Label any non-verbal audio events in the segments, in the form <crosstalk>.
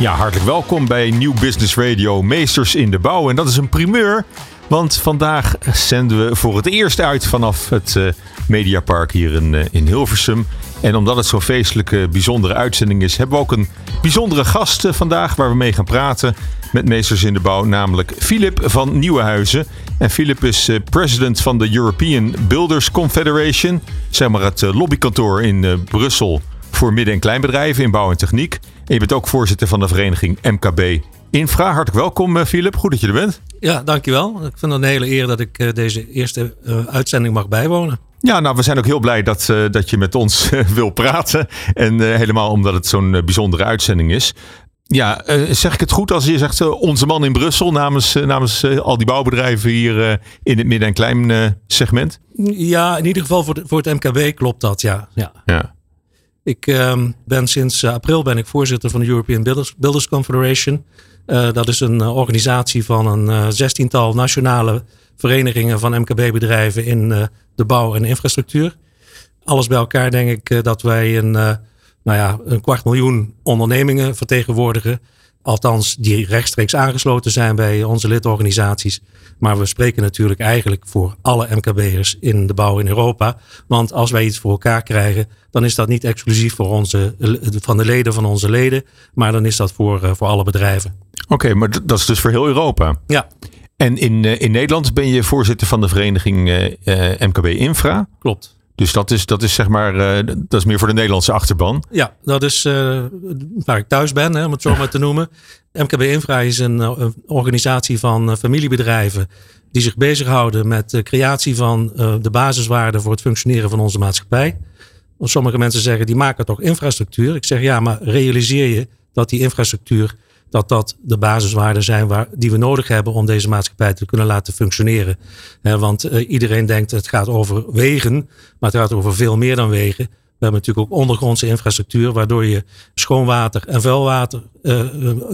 Ja, hartelijk welkom bij Nieuw Business Radio Meesters in de Bouw. En dat is een primeur, want vandaag zenden we voor het eerst uit vanaf het uh, Mediapark hier in, uh, in Hilversum. En omdat het zo'n feestelijke, bijzondere uitzending is, hebben we ook een bijzondere gast uh, vandaag waar we mee gaan praten met Meesters in de Bouw, namelijk Philip van Nieuwenhuizen. En Philip is president van de European Builders Confederation, zeg maar het lobbykantoor in Brussel voor midden- en kleinbedrijven in bouw en techniek. En je bent ook voorzitter van de vereniging MKB Infra. Hartelijk welkom, Philip. Goed dat je er bent. Ja, dankjewel. Ik vind het een hele eer dat ik deze eerste uh, uitzending mag bijwonen. Ja, nou, we zijn ook heel blij dat, uh, dat je met ons uh, <laughs> wil praten. En helemaal omdat het zo'n bijzondere uitzending is. Ja, zeg ik het goed als je zegt onze man in Brussel namens, namens al die bouwbedrijven hier in het midden- en klein segment? Ja, in ieder geval voor, de, voor het MKB klopt dat, ja. ja. ja. Ik uh, ben sinds april ben ik voorzitter van de European Builders, Builders Confederation. Uh, dat is een uh, organisatie van een zestiental nationale verenigingen van MKB-bedrijven in de bouw en infrastructuur. Alles bij elkaar denk ik dat wij een, nou ja, een kwart miljoen ondernemingen vertegenwoordigen. Althans, die rechtstreeks aangesloten zijn bij onze lidorganisaties. Maar we spreken natuurlijk eigenlijk voor alle MKB'ers in de bouw in Europa. Want als wij iets voor elkaar krijgen, dan is dat niet exclusief voor onze, van de leden van onze leden. Maar dan is dat voor, voor alle bedrijven. Oké, okay, maar dat is dus voor heel Europa? Ja. En in, in Nederland ben je voorzitter van de vereniging uh, MKB Infra? Klopt. Dus dat is, dat is zeg maar, uh, dat is meer voor de Nederlandse achterban. Ja, dat is uh, waar ik thuis ben, hè, om het zo maar te <laughs> noemen. MKB Infra is een, een organisatie van familiebedrijven die zich bezighouden met de creatie van uh, de basiswaarden voor het functioneren van onze maatschappij. Sommige mensen zeggen, die maken toch infrastructuur? Ik zeg, ja, maar realiseer je dat die infrastructuur dat dat de basiswaarden zijn waar, die we nodig hebben om deze maatschappij te kunnen laten functioneren. Want uh, iedereen denkt het gaat over wegen, maar het gaat over veel meer dan wegen. We hebben natuurlijk ook ondergrondse infrastructuur, waardoor je schoonwater en vuilwater uh,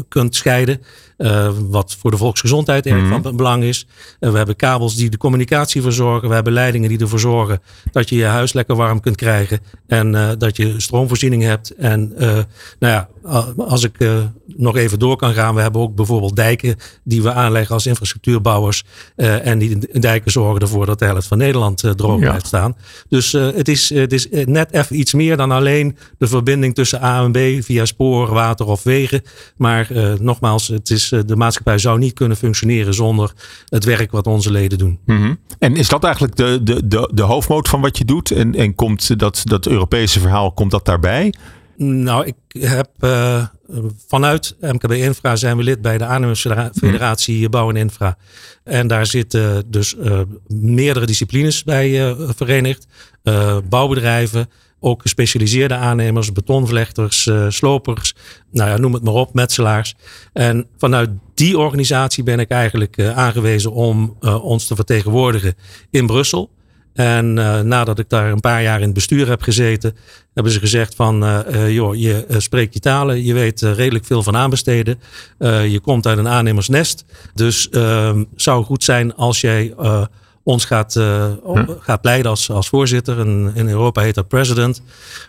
kunt scheiden. Uh, wat voor de volksgezondheid erg mm. van belang is. Uh, we hebben kabels die de communicatie verzorgen. We hebben leidingen die ervoor zorgen dat je je huis lekker warm kunt krijgen. En dat je stroomvoorziening hebt. En nou ja, als ik nog even door kan gaan. We hebben ook bijvoorbeeld dijken die we aanleggen als infrastructuurbouwers. en die dijken zorgen ervoor dat de helft van Nederland droog ja. blijft staan. Dus het, is, het is net even iets meer dan alleen de verbinding tussen A en B via spoor, water of wegen. Maar nogmaals, het is de maatschappij zou niet kunnen functioneren zonder het werk wat onze leden doen. Mm -hmm. En is dat eigenlijk de, de, de, de hoofdmoot van wat je doet? En, en komt dat, dat Europese verhaal, komt dat daarbij? Nou, ik heb uh, vanuit MKB Infra zijn we lid bij de aannemersfederatie mm. Bouw en Infra. En daar zitten dus uh, meerdere disciplines bij uh, verenigd. bouwbedrijven, ook gespecialiseerde aannemers, betonvlechters, uh, slopers, nou ja, noem het maar op, metselaars. En vanuit die organisatie ben ik eigenlijk uh, aangewezen om uh, ons te vertegenwoordigen in Brussel. En nadat ik daar een paar jaar in het bestuur heb gezeten, hebben ze gezegd van, joh, je spreekt je talen, je weet redelijk veel van aanbesteden, je komt uit een aannemersnest. Dus ehm, zou goed zijn als jij ons gaat, uh, huh? gaat leiden als, als voorzitter. En in Europa heet dat president.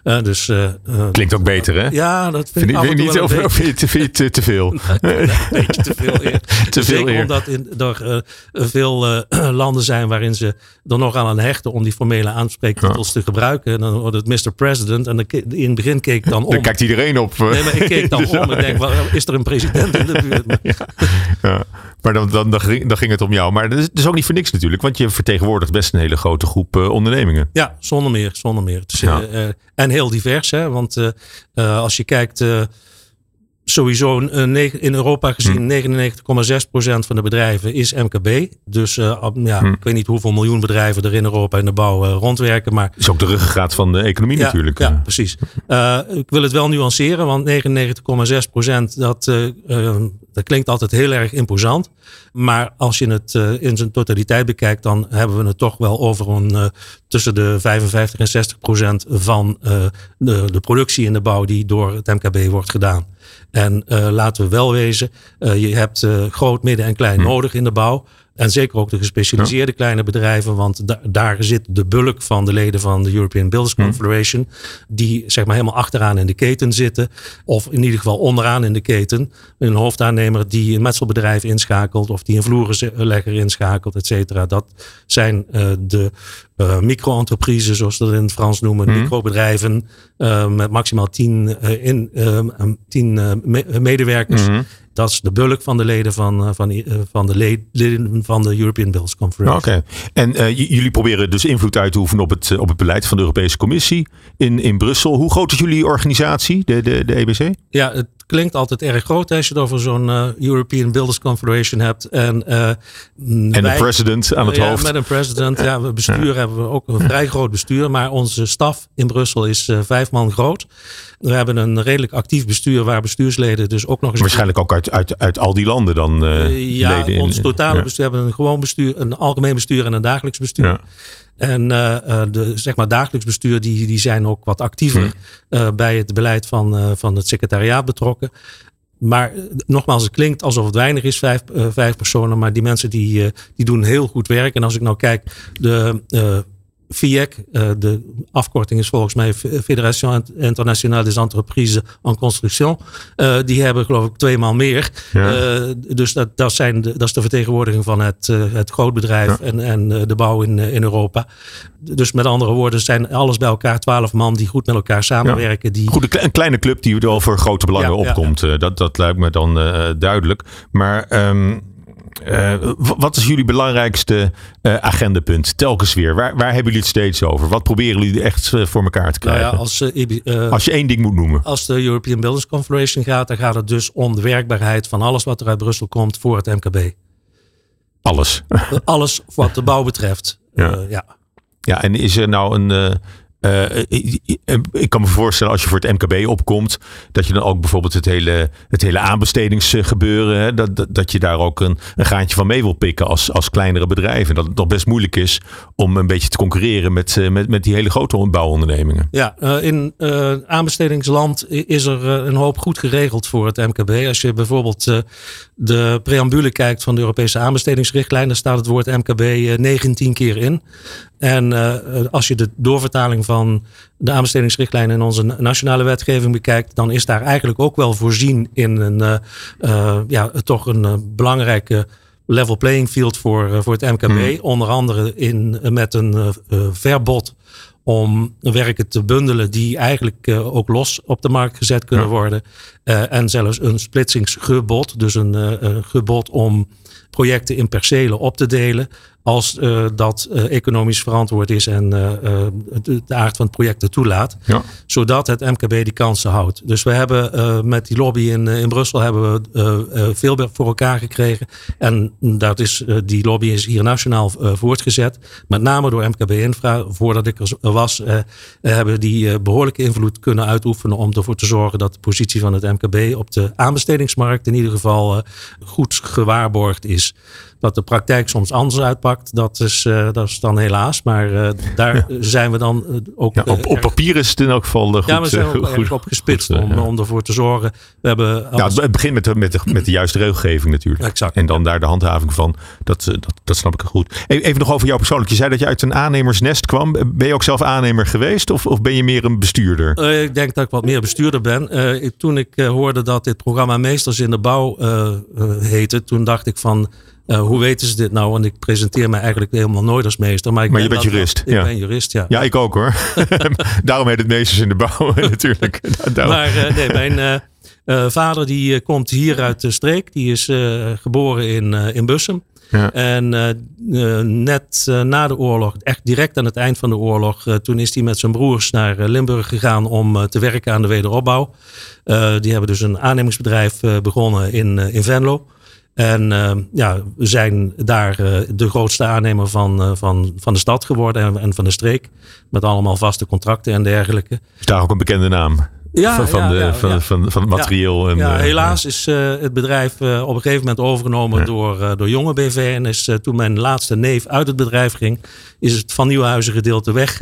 Uh, dus, uh, Klinkt ook beter, hè? Ja, dat vind, vind ik niet of vind je te, te veel? <laughs> een beetje te veel eer. <laughs> te veel Zeker omdat in, er veel <clears throat> landen zijn waarin ze er nog aan hechten om die formele aanspreektitels te gebruiken. En dan wordt het Mr. President. En in het begin keek ik dan om. Dan kijkt iedereen op. Nee, maar ik keek <laughs> dan om en denk, is er een president in de buurt? ja. ja. Maar dan, dan, dan, ging, dan ging het om jou. Maar dat is, dat is ook niet voor niks natuurlijk. Want je vertegenwoordigt best een hele grote groep uh, ondernemingen. Ja, zonder meer. Zonder meer. Ja. uh, en heel divers. Hè? Want als je kijkt sowieso in Europa gezien hm. 99,6% van de bedrijven is MKB. Dus uh, ja, hm. ik weet niet hoeveel miljoen bedrijven er in Europa in de bouw uh, rondwerken. Maar is ook de ruggengraat van de economie ja, natuurlijk. Ja, precies. Uh, ik wil het wel nuanceren, want 99,6% dat, dat klinkt altijd heel erg imposant. Maar als je het in zijn totaliteit bekijkt, dan hebben we het toch wel over een tussen de 55 en 60 procent van de, de productie in de bouw die door het MKB wordt gedaan. En laten we wel wezen, je hebt groot, midden en klein hm. nodig in de bouw. En zeker ook de gespecialiseerde kleine bedrijven, want daar zit de bulk van de leden van de European Builders hm. Confederation, die zeg maar helemaal achteraan in de keten zitten, of in ieder geval onderaan in de keten. Een hoofdaannemer die een metselbedrijf inschakelt, of die een vloerenlegger inschakelt, et cetera. Dat zijn uh, de uh, micro-entreprises, zoals ze dat in het Frans noemen, mm. microbedrijven uh, met maximaal tien, in, tien medewerkers. Mm dat is de bulk van de leden van, eh, van, eh, van de leden van de European Bills Conference. Oké. En jullie proberen dus invloed uit te oefenen op het, op het beleid van de Europese Commissie in, in Brussel. Hoe groot is jullie organisatie, de, de, de EBC? Ja, het klinkt altijd erg groot als je het over zo'n uh, European Builders Confederation hebt. En, uh, en een president aan het ja, hoofd. Met een president. Ja, we bestuur hebben we ook een vrij groot bestuur. Maar onze staf in Brussel is uh, vijf man groot. We hebben een redelijk actief bestuur waar bestuursleden dus ook nog eens... Waarschijnlijk ook uit, uit, uit al die landen dan Ja, ons totale bestuur. We hebben een gewoon bestuur, een algemeen bestuur en een dagelijks bestuur. En uh, de zeg maar, dagelijks bestuur die, die zijn ook wat actiever uh, bij het beleid van, uh, van het secretariaat betrokken. Maar nogmaals, het klinkt alsof het weinig is, vijf, vijf personen. Maar die mensen die, die doen heel goed werk. En als ik nou kijk, de FIEC, eh, de afkorting is volgens mij Fédération Internationale des Entreprises en Construction. Uh, die hebben geloof ik tweemaal meer. Ja. Uh, dus dat, dat, zijn de, dat is de vertegenwoordiging van het, het grootbedrijf ja. en, en de bouw in, in Europa. Dus met andere woorden zijn alles bij elkaar twaalf man die goed met elkaar samenwerken. Die... Goed, een kleine club die wel voor grote belangen opkomt. Dat, dat lijkt me dan duidelijk. Maar... Um, uh, wat is jullie belangrijkste uh, agendapunt? Telkens weer. Waar, waar hebben jullie het steeds over? Wat proberen jullie echt uh, voor elkaar te krijgen? Nou ja, als, als, je één ding moet noemen. Als de European Builders Confederation gaat, dan gaat het dus om de werkbaarheid van alles wat er uit Brussel komt voor het MKB. Alles. alles wat de bouw betreft. <laughs> Ja. ja. ja, en is er nou een uh, ik kan me voorstellen als je voor het MKB opkomt, dat je dan ook bijvoorbeeld het hele, het hele aanbestedingsgebeuren, hè, dat, dat, je daar ook een, een gaantje van mee wil pikken als, als kleinere bedrijven. Dat het nog best moeilijk is om een beetje te concurreren met, met, met die hele grote bouwondernemingen. Ja, in aanbestedingsland is er een hoop goed geregeld voor het MKB. Als je bijvoorbeeld de preambule kijkt van de Europese aanbestedingsrichtlijn, daar staat het woord MKB 19 keer in. En uh, als je de doorvertaling van de aanbestedingsrichtlijn in onze nationale wetgeving bekijkt, dan is daar eigenlijk ook wel voorzien in een, uh, uh, ja, toch een belangrijke level playing field voor, voor het MKB. Hmm. Onder andere in, met een verbod om werken te bundelen die eigenlijk ook los op de markt gezet kunnen worden. en zelfs een splitsingsgebod, dus een, een gebod om projecten in percelen op te delen als uh, dat uh, economisch verantwoord is en uh, de, de, aard van het project toelaat. Ja. Zodat het MKB die kansen houdt. Dus we hebben met die lobby in, in Brussel hebben we veel voor elkaar gekregen. En dat is, die lobby is hier nationaal voortgezet. Met name door MKB Infra. Voordat ik er was, hebben die behoorlijke invloed kunnen uitoefenen om ervoor te zorgen dat de positie van het MKB op de aanbestedingsmarkt in ieder geval goed gewaarborgd is. Dat de praktijk soms anders uitpakt, dat is, uh, dat is dan helaas. Maar uh, daar ja. zijn we dan uh, ook. Ja, op, op papier is het in elk geval goed. Ja, we zijn ook goed, op gespitst om, om ervoor te zorgen. We hebben ja, het begint met de, met, de, met de juiste regelgeving natuurlijk. Exact. En dan daar de handhaving van. Dat, dat, dat snap ik goed. Even nog over jou persoonlijk. Je zei dat je uit een aannemersnest kwam. Ben je ook zelf aannemer geweest? Of, of ben je meer een bestuurder? ik denk dat ik wat meer bestuurder ben. Ik, toen ik hoorde dat dit programma Meesters in de Bouw heette, toen dacht ik van uh, hoe weten ze dit nou? Want ik presenteer me eigenlijk helemaal nooit als meester. Maar, ik maar je bent jurist. Ik ben jurist, ja. Ja, ik ook hoor. <laughs> <laughs> Daarom heet het meesters in de bouw <laughs> natuurlijk. maar uh, nee, mijn uh, vader die komt hier uit de streek. Die is geboren in, in Bussum. Ja. En net na de oorlog, echt direct aan het eind van de oorlog, toen is hij met zijn broers naar Limburg gegaan om te werken aan de wederopbouw. die hebben dus een aannemingsbedrijf begonnen in, in Venlo. En uh, ja, we zijn daar uh, de grootste aannemer van, uh, van, van de stad geworden en, en, van de streek. Met allemaal vaste contracten en dergelijke. Is daar ook een bekende naam? ja, van, van, de, van, van, van, het materieel. En, ja, helaas is het bedrijf op een gegeven moment overgenomen door, door Jonge BV. En is toen mijn laatste neef uit het bedrijf ging, is het van Nieuwhuizen gedeelte weg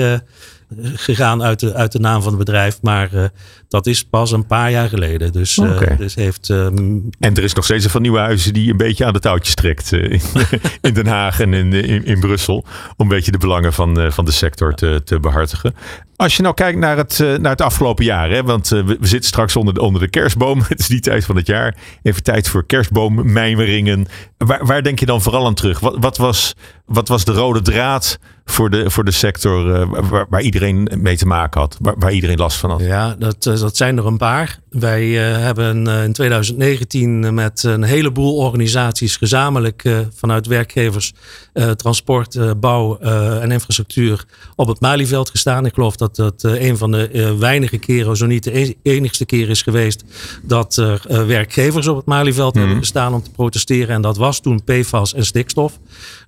gegaan uit de, uit de naam van het bedrijf. Maar uh, dat is pas een paar jaar geleden. Dus, uh, dus heeft. Um, en er is nog steeds een van nieuwe huizen die een beetje aan de touwtjes trekt. Uh, in, <laughs> in, Den Haag en in, in, in, Brussel. Om een beetje de belangen van, van de sector te, te behartigen. Als je nou kijkt naar het, naar het afgelopen jaar. Hè, want we, we, zitten straks onder de, onder de kerstboom. <laughs> Het is die tijd van het jaar. Even tijd voor kerstboommijmeringen. Waar, waar denk je dan vooral aan terug? Wat, wat, was, wat was de rode draad voor de, voor de sector waar, waar iedereen mee te maken had? Waar, waar iedereen last van had? Ja, dat, dat zijn er een paar. Wij uh, hebben uh, in 2019 met een heleboel organisaties gezamenlijk uh, vanuit werkgevers, transport, bouw en infrastructuur op het Malieveld gestaan. Ik geloof dat dat een van de weinige keren, zo niet de e-, enigste keer is geweest, dat werkgevers op het Malieveld mm. hebben gestaan om te protesteren. En dat was toen PFAS en stikstof.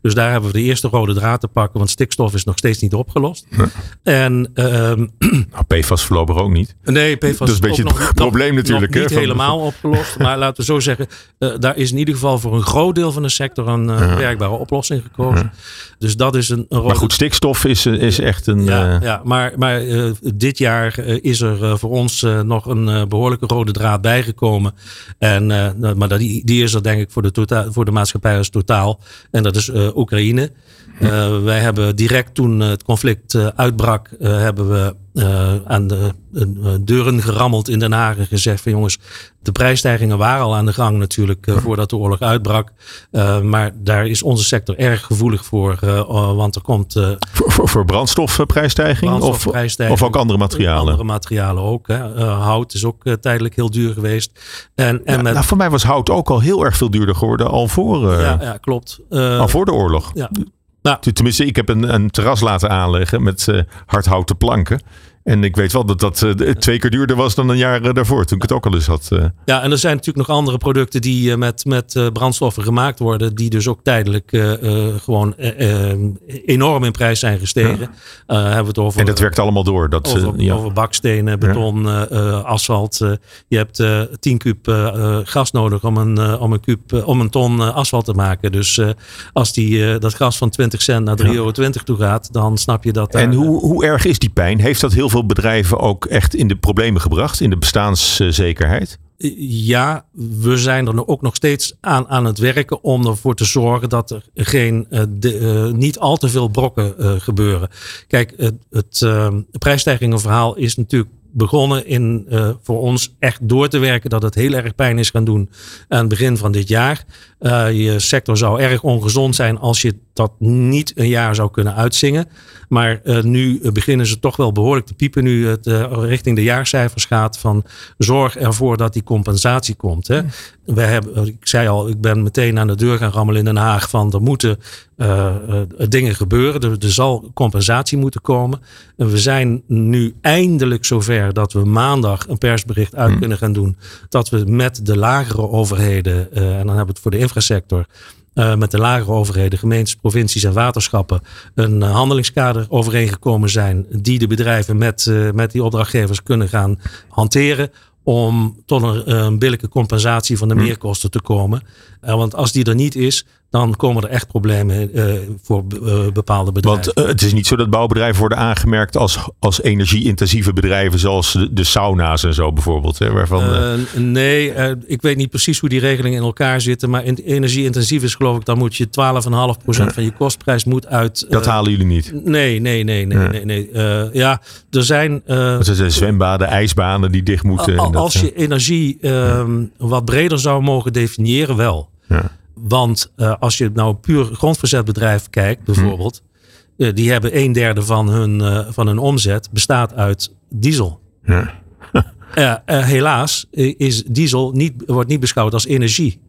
Dus daar hebben we de eerste rode draad te pakken, want stikstof is nog steeds niet opgelost. Nee. En <clears throat> nou, PFAS voorlopig ook niet. Nee, PFAS dat is een beetje nog, probleem natuurlijk. Nog niet helemaal opgelost. Maar laten we zo zeggen, uh, daar is in ieder geval voor een groot deel van de sector een uh, ja. werkbare oplossing gekozen. Ja. Dus dat is een, een Maar goed, stikstof is, is echt een. Ja, ja maar, maar dit jaar is er voor ons nog een behoorlijke rode draad bijgekomen. En, maar die, die is er denk ik voor de, totaal, voor de maatschappij als totaal. En dat is Oekraïne. Uh, wij hebben direct toen het conflict uh, uitbrak, uh, hebben we aan de deuren gerammeld in Den Haag en gezegd van jongens, de prijsstijgingen waren al aan de gang natuurlijk voordat de oorlog uitbrak. maar daar is onze sector erg gevoelig voor, want er komt... voor, voor, voor brandstofprijsstijging? brandstofprijsstijging? Of, of ook andere materialen? Andere materialen ook. Hè. hout is ook tijdelijk heel duur geweest. En, en ja, met, nou, voor mij was hout ook al heel erg veel duurder geworden al voor, ja, ja, klopt. al voor de oorlog. Ja. Nou. Tenminste, ik heb een, een terras laten aanleggen met uh, hardhouten planken. En ik weet wel dat dat uh, twee keer duurder was dan een jaar uh, daarvoor, toen ik het ook al eens had. Uh. Ja, en er zijn natuurlijk nog andere producten die met, met brandstoffen gemaakt worden, die dus ook tijdelijk gewoon enorm in prijs zijn gestegen. Ja. hebben we het over, en dat werkt allemaal door. Dat, over, ja. over bakstenen, beton, ja. asfalt. je hebt 10 kuub gas nodig om een, om, een kuub, om een ton asfalt te maken. Dus als die, dat gas van 20 cent naar 3,20 euro toe gaat, dan snap je dat. En hoe, hoe erg is die pijn? Heeft dat heel veel bedrijven ook echt in de problemen gebracht, in de bestaanszekerheid? Ja, we zijn er ook nog steeds aan, aan het werken om ervoor te zorgen dat er geen, de, uh, niet al te veel brokken uh, gebeuren. Kijk, het, het prijsstijgingenverhaal is natuurlijk begonnen in uh, voor ons echt door te werken dat het heel erg pijn is gaan doen aan het begin van dit jaar. Uh, je sector zou erg ongezond zijn als je dat niet een jaar zou kunnen uitzingen. Maar uh, nu beginnen ze toch wel behoorlijk te piepen nu het richting de jaarcijfers gaat van zorg ervoor dat die compensatie komt. Hè. We hebben, ik zei al, ik ben meteen aan de deur gaan rammelen in Den Haag van er moeten dingen gebeuren. Er, er, zal compensatie moeten komen. En we zijn nu eindelijk zover dat we maandag een persbericht uit hmm. kunnen gaan doen. Dat we met de lagere overheden, uh, en dan hebben we het voor de infrasector. met de lagere overheden, gemeentes, provincies en waterschappen een handelingskader overeengekomen zijn. Die de bedrijven met, met die opdrachtgevers kunnen gaan hanteren om tot een, een billijke compensatie van de meerkosten te komen. Uh, want als die er niet is, dan komen er echt problemen uh, voor uh, bepaalde bedrijven. Want het is niet zo dat bouwbedrijven worden aangemerkt als, als energie-intensieve bedrijven, zoals de, de, sauna's en zo bijvoorbeeld. Hè, waarvan, nee, ik weet niet precies hoe die regelingen in elkaar zitten. Maar in, energie-intensief is geloof ik, dan moet je 12,5% van je kostprijs moet uit. dat halen jullie niet? Nee, nee, nee, nee. nee, nee. ja, er zijn. er zijn zwembaden, ijsbanen die dicht moeten. als je energie um, wat breder zou mogen definiëren, wel. Ja. Want uh, als je nou puur grondverzetbedrijf kijkt, bijvoorbeeld, hm. uh, die hebben een derde van hun, uh, van hun omzet bestaat uit diesel. Ja. <laughs> helaas is diesel niet, wordt niet beschouwd als energie.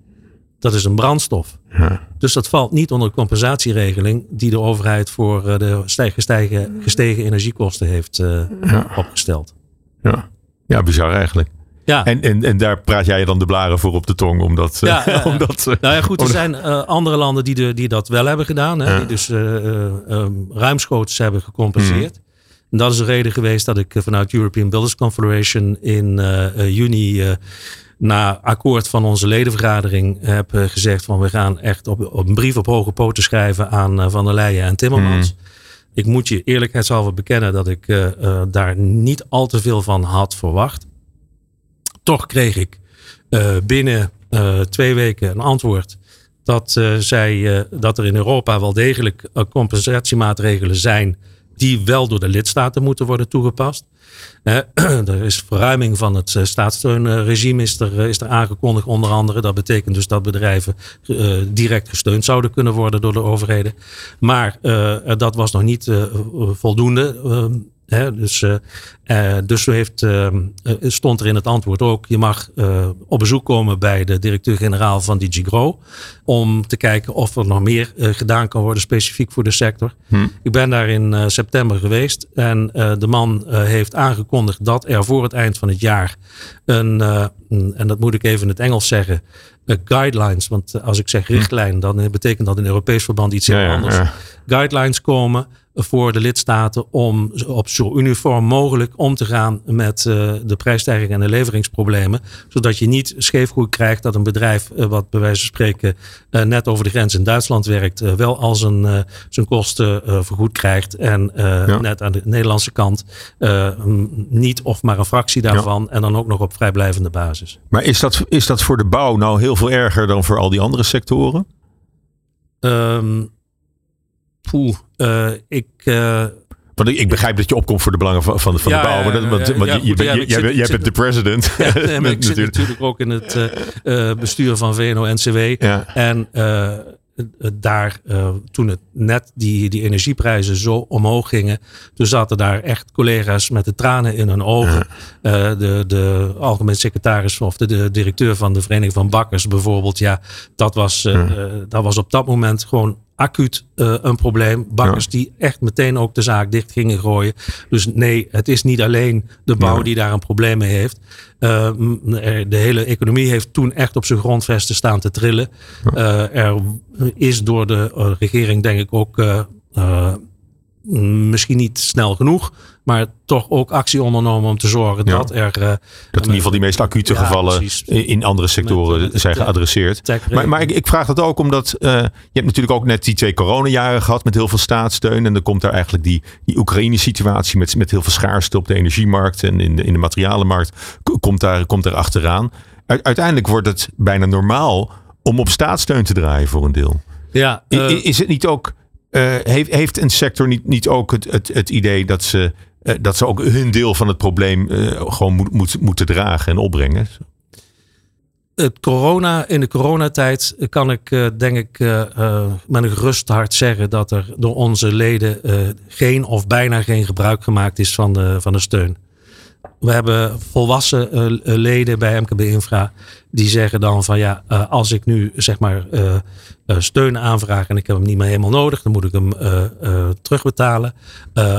Dat is een brandstof. Ja. Dus dat valt niet onder de compensatieregeling die de overheid voor de gestegen, gestegen energiekosten heeft ja. opgesteld. Ja. ja, bizar eigenlijk. Ja. En, en, en daar praat jij dan de blaren voor op de tong. Omdat, ja, uh, <laughs> omdat, uh, nou ja, goed. Er zijn uh, andere landen die, de, die dat wel hebben gedaan. Hè. Die dus um, ruimschoots hebben gecompenseerd. En dat is de reden geweest dat ik vanuit European Builders Confederation in juni na akkoord van onze ledenvergadering heb gezegd van we gaan echt op, op een brief op hoge poten schrijven aan Van der Leyen en Timmermans. Hmm. Ik moet je eerlijkheidshalve bekennen dat ik daar niet al te veel van had verwacht. Toch kreeg ik binnen twee weken een antwoord dat, uh, zij, dat er in Europa wel degelijk compensatiemaatregelen zijn die wel door de lidstaten moeten worden toegepast. <clears throat> er is verruiming van het staatssteunregime is er, is er aangekondigd onder andere. Dat betekent dus dat bedrijven direct gesteund zouden kunnen worden door de overheden. Maar dat was nog niet voldoende. He, dus, uh, dus heeft, uh, stond er in het antwoord ook: je mag op bezoek komen bij de directeur-generaal van DigiGrow. Om te kijken of er nog meer gedaan kan worden, specifiek voor de sector. Hm. Ik ben daar in september geweest en de man heeft aangekondigd dat er voor het eind van het jaar een, en dat moet ik even in het Engels zeggen, guidelines. Want als ik zeg hm. richtlijn, dan betekent dat in Europees verband iets heel anders. Ja, ja. Guidelines komen voor de lidstaten om op zo uniform mogelijk om te gaan met uh, de prijsstijging en de leveringsproblemen. Zodat je niet scheefgroei krijgt dat een bedrijf, uh, wat bij wijze van spreken uh, net over de grens in Duitsland werkt, wel al zijn, zijn kosten vergoed krijgt. En ja. net aan de Nederlandse kant niet of maar een fractie daarvan. Ja. En dan ook nog op vrijblijvende basis. Maar is dat, is dat voor de bouw nou heel veel erger dan voor al die andere sectoren? Um, poeh, uh, ik. Uh, want ik, begrijp dat je opkomt voor de belangen van, van, van ja, de bouw. Maar dat, want, ja, want ja, je, je, bent de president. <laughs> Ja, nee, <laughs> ik zit natuurlijk ook in het uh, bestuur van VNO-NCW. En daar, toen het net die, die energieprijzen zo omhoog gingen. Toen zaten daar echt collega's met de tranen in hun ogen. de, de algemeen secretaris of de, de, directeur van de Vereniging van Bakkers bijvoorbeeld. Ja, dat was, dat was op dat moment gewoon acuut uh, een probleem. Bakkers die echt meteen ook de zaak dicht gingen gooien. Dus nee, het is niet alleen de bouw die daar een probleem mee heeft. Uh, de hele economie heeft toen echt op zijn grondvesten staan te trillen. Uh, er is door de regering denk ik ook misschien niet snel genoeg, maar toch ook actie ondernomen om te zorgen dat er. Uh, dat in ieder geval die meest acute ja, gevallen precies. in andere sectoren met, met, zijn geadresseerd. Maar, maar ik, ik, vraag dat ook omdat uh, je hebt natuurlijk ook net die twee coronajaren gehad met heel veel staatssteun. En dan komt daar eigenlijk die, die Oekraïne-situatie met, met heel veel schaarste op de energiemarkt en in de, in de materialenmarkt. Komt daar, komt daar achteraan. uiteindelijk wordt het bijna normaal om op staatssteun te draaien voor een deel. Ja, uh, is het niet ook uh, heeft, heeft een sector niet, niet ook het, het, het idee dat ze, uh, dat ze ook hun deel van het probleem uh, gewoon moet, moet, moeten dragen en opbrengen? Het corona, in de coronatijd kan ik denk ik met een gerust hart zeggen dat er door onze leden geen of bijna geen gebruik gemaakt is van de, van de steun. We hebben volwassen leden bij MKB Infra die zeggen dan van ja, uh, als ik nu zeg maar uh, steun aanvraag en ik heb hem niet meer helemaal nodig, dan moet ik hem terugbetalen.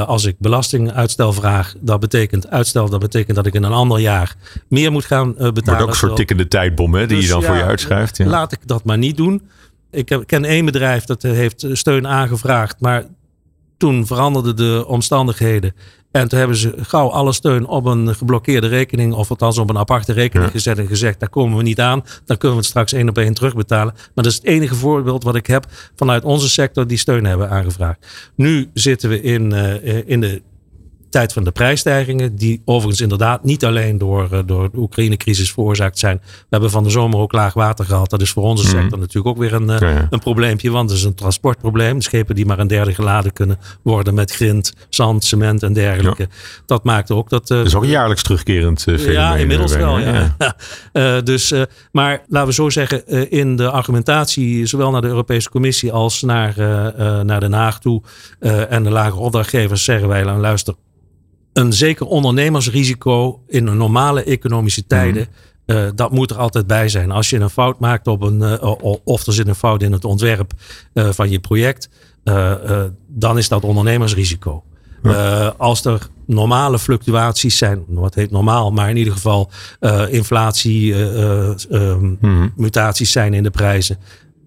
als ik belastinguitstel vraag, dat betekent uitstel, dat betekent dat ik in een ander jaar meer moet gaan betalen. Maar ook een soort tikkende tijdbom hè, die dus, je dan ja, voor je uitschrijft. Ja. Laat ik dat maar niet doen. Ik ken één bedrijf dat heeft steun aangevraagd, maar toen veranderden de omstandigheden. En toen hebben ze gauw alle steun op een geblokkeerde rekening, of althans op een aparte rekening ja. gezet en gezegd: daar komen we niet aan, dan kunnen we het straks één op één terugbetalen. Maar dat is het enige voorbeeld wat ik heb vanuit onze sector die steun hebben aangevraagd. Nu zitten we in, uh, in de tijd van de prijsstijgingen, die overigens inderdaad niet alleen door, uh, door de Oekraïne-crisis veroorzaakt zijn. We hebben van de zomer ook laag water gehad. Dat is voor onze sector mm. natuurlijk ook weer een, ja. een probleempje, want het is een transportprobleem. Schepen die maar een derde geladen kunnen worden met grind, zand, cement en dergelijke. Ja. Dat maakt ook dat. Uh, is ook een jaarlijks terugkerend fenomeen. Ja, inmiddels wel. Ja. <laughs> dus, maar laten we zo zeggen, in de argumentatie, zowel naar de Europese Commissie als naar, naar Den Haag toe en de lagere opdrachtgevers, zeggen wij dan luister een zeker ondernemersrisico in een normale economische tijden. Mm. Uh, dat moet er altijd bij zijn. Als je een fout maakt op een, uh, of er zit een fout in het ontwerp uh, van je project, dan is dat ondernemersrisico. Ja. als er normale fluctuaties zijn, wat heet normaal, maar in ieder geval inflatie, mm. mutaties zijn in de prijzen,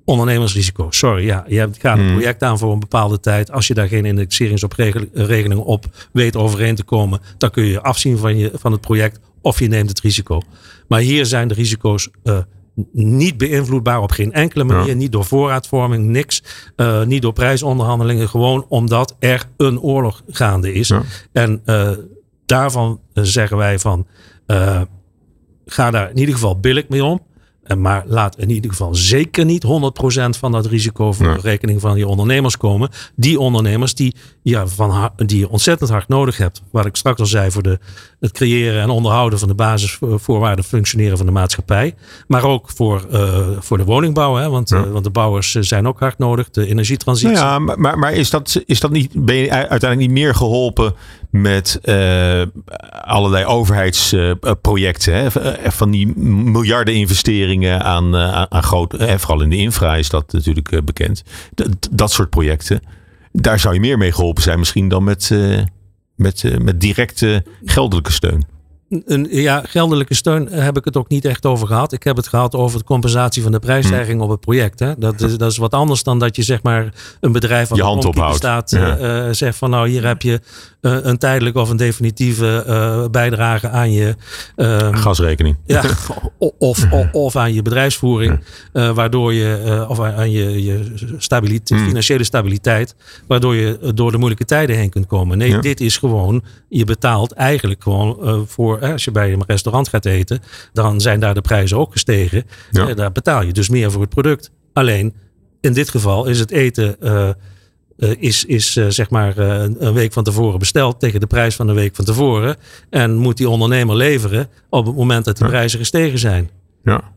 ondernemersrisico. Sorry, ja, je hebt, gaat een Hmm. project aan voor een bepaalde tijd. Als je daar geen indexeringsregeling op weet overeen te komen, dan kun je afzien van, je, van het project of je neemt het risico. Maar hier zijn de risico's eh, niet beïnvloedbaar op geen enkele manier. Ja. Niet door voorraadvorming, niks. Eh, niet door prijsonderhandelingen. Gewoon omdat er een oorlog gaande is. Ja. En eh, daarvan zeggen wij van ga daar in ieder geval billig mee om. En maar laat in ieder geval zeker niet 100% van dat risico voor de rekening van je ondernemers komen. Die ondernemers die, ja, van, die je ontzettend hard nodig hebt. Wat ik straks al zei voor de, het creëren en onderhouden van de basisvoorwaarden functioneren van de maatschappij. Maar ook voor, eh, voor de woningbouw. Hè? Want, Ja. eh, want de bouwers eh, zijn ook hard nodig. De energietransitie. Nou ja, maar, maar, maar is, dat, is dat niet, ben je uiteindelijk niet meer geholpen met allerlei overheidsprojecten? hè? Van die miljarden investeringen aan, aan, groot, vooral in de infra is dat natuurlijk bekend. Dat, dat soort projecten. Daar zou je meer mee geholpen zijn misschien dan met, met, eh, met directe geldelijke steun. Een, ja, geldelijke steun heb ik het ook niet echt over gehad. Ik heb het gehad over de compensatie van de prijsstijging Hm. op het project. Hè. Dat, is, dat is wat anders dan dat je zeg maar een bedrijf wat Je hand op ophoudt. staat Ja. eh, zegt van nou hier heb je eh, een tijdelijke of een definitieve bijdrage aan je ehm, Gasrekening. ja, <laughs> of, of aan je bedrijfsvoering, waardoor je, of aan je, je stabiliteit, Hmm. financiële stabiliteit, waardoor je door de moeilijke tijden heen kunt komen. Nee, Ja. dit is gewoon, je betaalt eigenlijk gewoon voor, als je bij een restaurant gaat eten, dan zijn daar de prijzen ook gestegen. Ja. Eh, daar betaal je dus meer voor het product. Alleen, in dit geval is het eten. eh, eh, is, is zeg maar een- een week van tevoren besteld tegen de prijs van de week van tevoren. En moet die ondernemer leveren op het moment dat die Ja. prijzen gestegen zijn. Ja.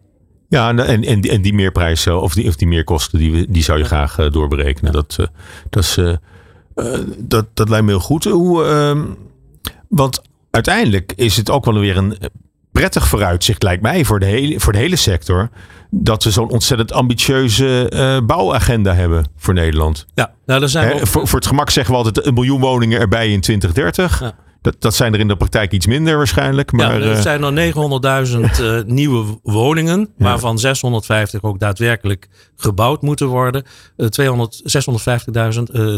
Ja, en, en, en, die- en die meerprijs eh, of die, of die meerkosten, die, die zou je graag doorberekenen. Dat, dat, is, dat, dat lijkt me heel goed. Hoe, ehm, want uiteindelijk is het ook wel weer een prettig vooruitzicht, lijkt mij, voor de hele, voor de hele sector. Dat we zo'n ontzettend ambitieuze eh, bouwagenda hebben voor Nederland. Ja, nou, daar zijn we Hè, ook- voor, voor het gemak zeggen we altijd een miljoen woningen erbij in 2030. Ja. Dat, dat zijn er in de praktijk iets minder waarschijnlijk. Maar, ja, er eh, zijn er 900.000 <laughs> eh, nieuwe woningen, waarvan 650 ook daadwerkelijk gebouwd moeten worden. 200, 650.000, eh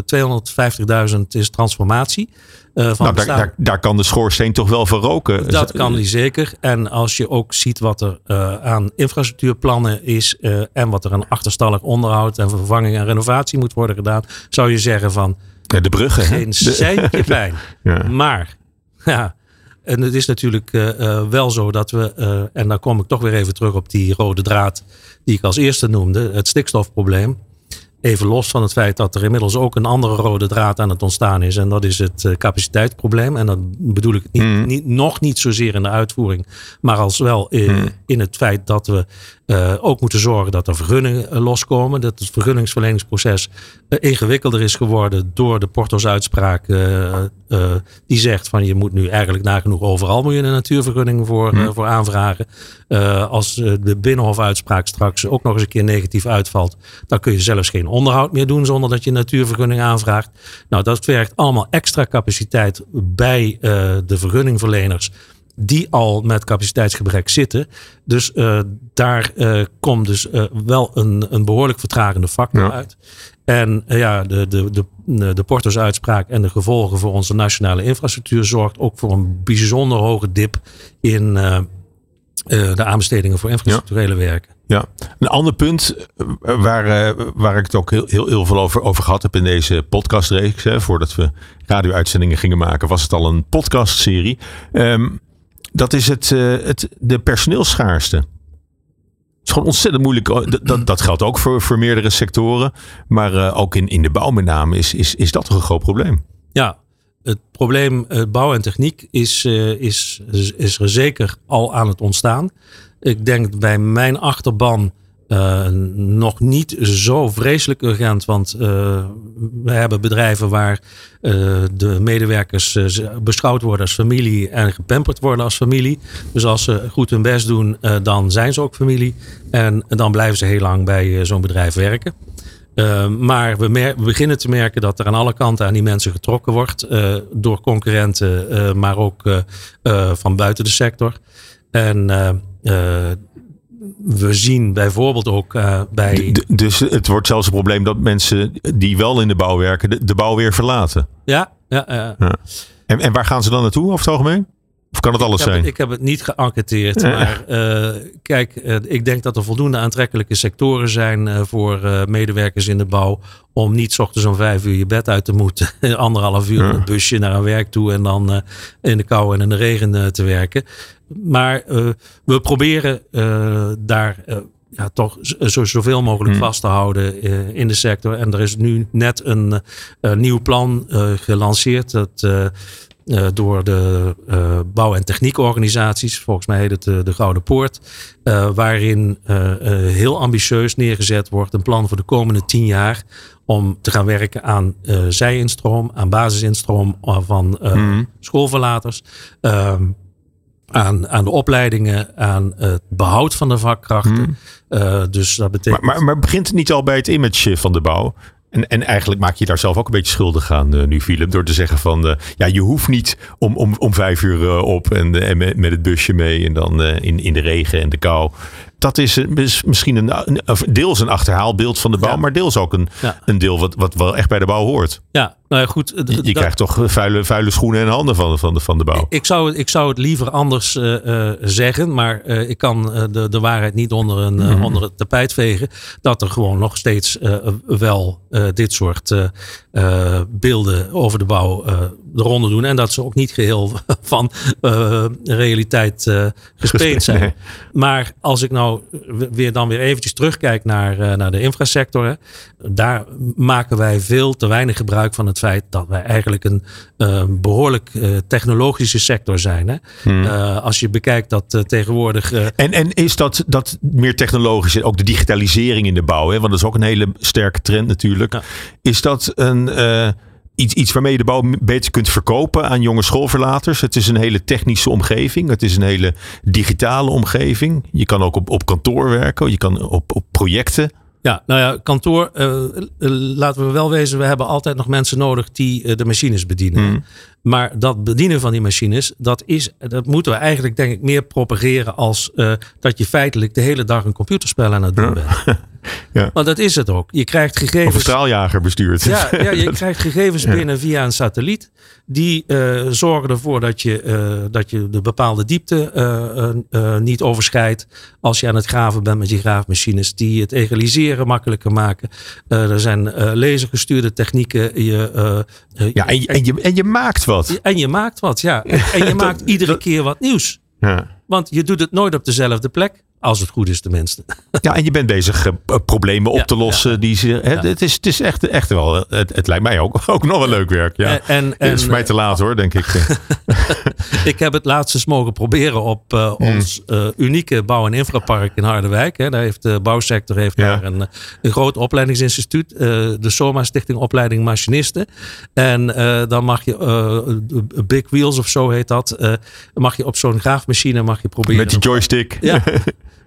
250.000 is transformatie. eh, van nou, daar, daar, daar kan de schoorsteen toch wel van roken. Dat kan die zeker. En als je ook ziet wat er eh, aan infrastructuurplannen is en wat er aan achterstallig onderhoud en vervanging en renovatie moet worden gedaan, zou je zeggen van Ja, de bruggen. geen centje <laughs> pijn. Ja. Maar, ja, en het is natuurlijk eh, eh, wel zo dat we, eh, en dan kom ik toch weer even terug op die rode draad die ik als eerste noemde, het stikstofprobleem. Even los van het feit dat er inmiddels ook een andere rode draad aan het ontstaan is. En dat is het eh, capaciteitsprobleem. En dat bedoel ik niet, Mm. niet, nog niet zozeer in de uitvoering. Maar als wel in, Mm. in het feit dat we eh, ook moeten zorgen dat er vergunningen eh, loskomen. Dat het vergunningsverleningsproces eh, ingewikkelder is geworden door de Porto's uitspraak. die zegt van je moet nu eigenlijk nagenoeg overal moet je een natuurvergunning voor, eh, voor aanvragen. Als de Binnenhofuitspraak straks ook nog eens een keer negatief uitvalt. Dan kun je zelfs geen onderhoud meer doen zonder dat je een natuurvergunning aanvraagt. Nou, dat werkt allemaal extra capaciteit bij de vergunningverleners die al met capaciteitsgebrek zitten. Dus eh, daar eh, komt dus eh, wel een, een behoorlijk vertragende factor Ja. uit. En ja, de, de, de, de Porto's uitspraak en de gevolgen voor onze nationale infrastructuur zorgt ook voor een bijzonder hoge dip in de aanbestedingen voor infrastructurele werken. Ja, een ander punt waar, waar ik het ook heel, heel, heel veel over, over gehad heb in deze podcastreeks. Hè, voordat we radio-uitzendingen gingen maken, was het al een podcastserie. Ehm, dat is het, eh, het, de personeelsschaarste. Het is gewoon ontzettend moeilijk. Oh, Dat, dat, geldt ook voor, voor meerdere sectoren. Maar eh, ook in, in de bouw met name is, is, is dat toch een groot probleem. Ja, het probleem eh, bouw en techniek is, is, is er zeker al aan het ontstaan. Ik denk bij mijn achterban eh, nog niet zo vreselijk urgent. Want eh, we hebben bedrijven waar eh, de medewerkers beschouwd worden als familie en gepamperd worden als familie. Dus als ze goed hun best doen, dan zijn ze ook familie. En dan blijven ze heel lang bij zo'n bedrijf werken. Uh, maar we, beginnen te merken dat er aan alle kanten aan die mensen getrokken wordt. Door concurrenten, maar ook van buiten de sector. En we zien bijvoorbeeld ook bij. dus het wordt zelfs een probleem dat mensen die wel in de bouw werken, de, de bouw weer verlaten. Ja, ja, ja. En, en waar gaan ze dan naartoe over het algemeen? Of kan het alles ik zijn? ik heb het niet geënquêteerd. Maar uh, kijk, uh, ik denk dat er voldoende aantrekkelijke sectoren zijn uh, voor medewerkers in de bouw. Om niet s ochtends om vijf uur je bed uit te moeten. <laughs> Anderhalf uur ja. een busje naar een werk toe. En dan in de kou en in de regen te werken. Maar we proberen daar ja, toch zo, zoveel mogelijk hmm. vast te houden in de sector. En er is nu net een nieuw plan uh, gelanceerd. Dat uh, door de uh, bouw- en techniekorganisaties. Volgens mij heet het de, de Gouden Poort. Waarin heel ambitieus neergezet wordt een plan voor de komende tien jaar. Om te gaan werken aan zijinstroom, aan basisinstroom van mm. schoolverlaters. Ehm, aan, aan de opleidingen, aan het behoud van de vakkrachten. Mm. dus dat betekent. Maar, maar, maar begint het niet al bij het image van de bouw? En, en eigenlijk maak je daar zelf ook een beetje schuldig aan uh, nu, Philip. Door te zeggen van, uh, ja, je hoeft niet om, om, om vijf uur uh, op en, met, het busje mee. En dan in, in de regen en de kou dat is misschien een, deels een achterhaalbeeld van de bouw, maar deels ook een, ja. een deel wat, wat wel echt bij de bouw hoort. Ja, nou ja, goed. Je, je krijgt toch vuile, vuile schoenen en handen van, van, de, van de bouw. Ik zou, ik zou het liever anders uh, uh, zeggen, maar uh, ik kan de, de waarheid niet onder, een, mm. onder het tapijt vegen. Dat er gewoon nog steeds wel dit soort beelden over de bouw de ronde doen. En dat ze ook niet geheel <laughs> van realiteit gespeeld zijn. Nee. Maar als ik nou nou weer dan weer eventjes terugkijk naar, uh, naar de infrasector. Hè, daar maken wij veel te weinig gebruik van het feit dat wij eigenlijk een uh, behoorlijk uh, technologische sector zijn. Hè. Hmm. als je bekijkt dat tegenwoordig. en, en is dat, dat meer technologisch, ook de digitalisering in de bouw, hè, want dat is ook een hele sterke trend natuurlijk. Ja. Is dat een iets, iets waarmee je de bouw beter kunt verkopen aan jonge schoolverlaters. Het is een hele technische omgeving. Het is een hele digitale omgeving. Je kan ook op, op kantoor werken. Je kan op, op projecten. Ja, nou ja, kantoor, uh, laten we wel wezen, we hebben altijd nog mensen nodig die uh, de machines bedienen. Mm. Maar dat bedienen van die machines, dat, is, dat moeten we eigenlijk denk ik meer propageren als dat je feitelijk de hele dag een computerspel aan het doen bent. <laughs> Ja. Want dat is het ook. Je krijgt gegevens. Of een straaljager bestuurt. Ja, <laughs> ja je krijgt gegevens binnen via een satelliet. Die uh, zorgen ervoor dat je, uh, dat je de bepaalde diepte uh, niet overschrijdt. Als je aan het graven bent met je graafmachines. Die het egaliseren makkelijker maken. er zijn lasergestuurde technieken. Je, ja, en je, en, je, en je maakt wat. En je maakt wat, ja. <laughs> En je maakt iedere keer wat nieuws. Ja. Want je doet het nooit op dezelfde plek. Als het goed is, tenminste. <laughs> Ja, en je bent bezig uh, problemen op ja, te lossen. Ja. Die ze, hè, ja. het, is, het is echt, echt wel. Het, het lijkt mij ook, <laughs> ook nog een leuk werk. Ja. En, en, het is voor mij te laat hoor, denk ik. <laughs> ik heb het laatst eens mogen proberen op uh, hmm. ons uh, unieke bouw- en infrapark in Harderwijk. Hè. Daar heeft de bouwsector heeft daar een, een groot opleidingsinstituut. de SOMA Stichting Opleiding Machinisten. En dan mag je, Big Wheels of zo heet dat. mag je op zo'n graafmachine mag je proberen. Met die joystick. Ja.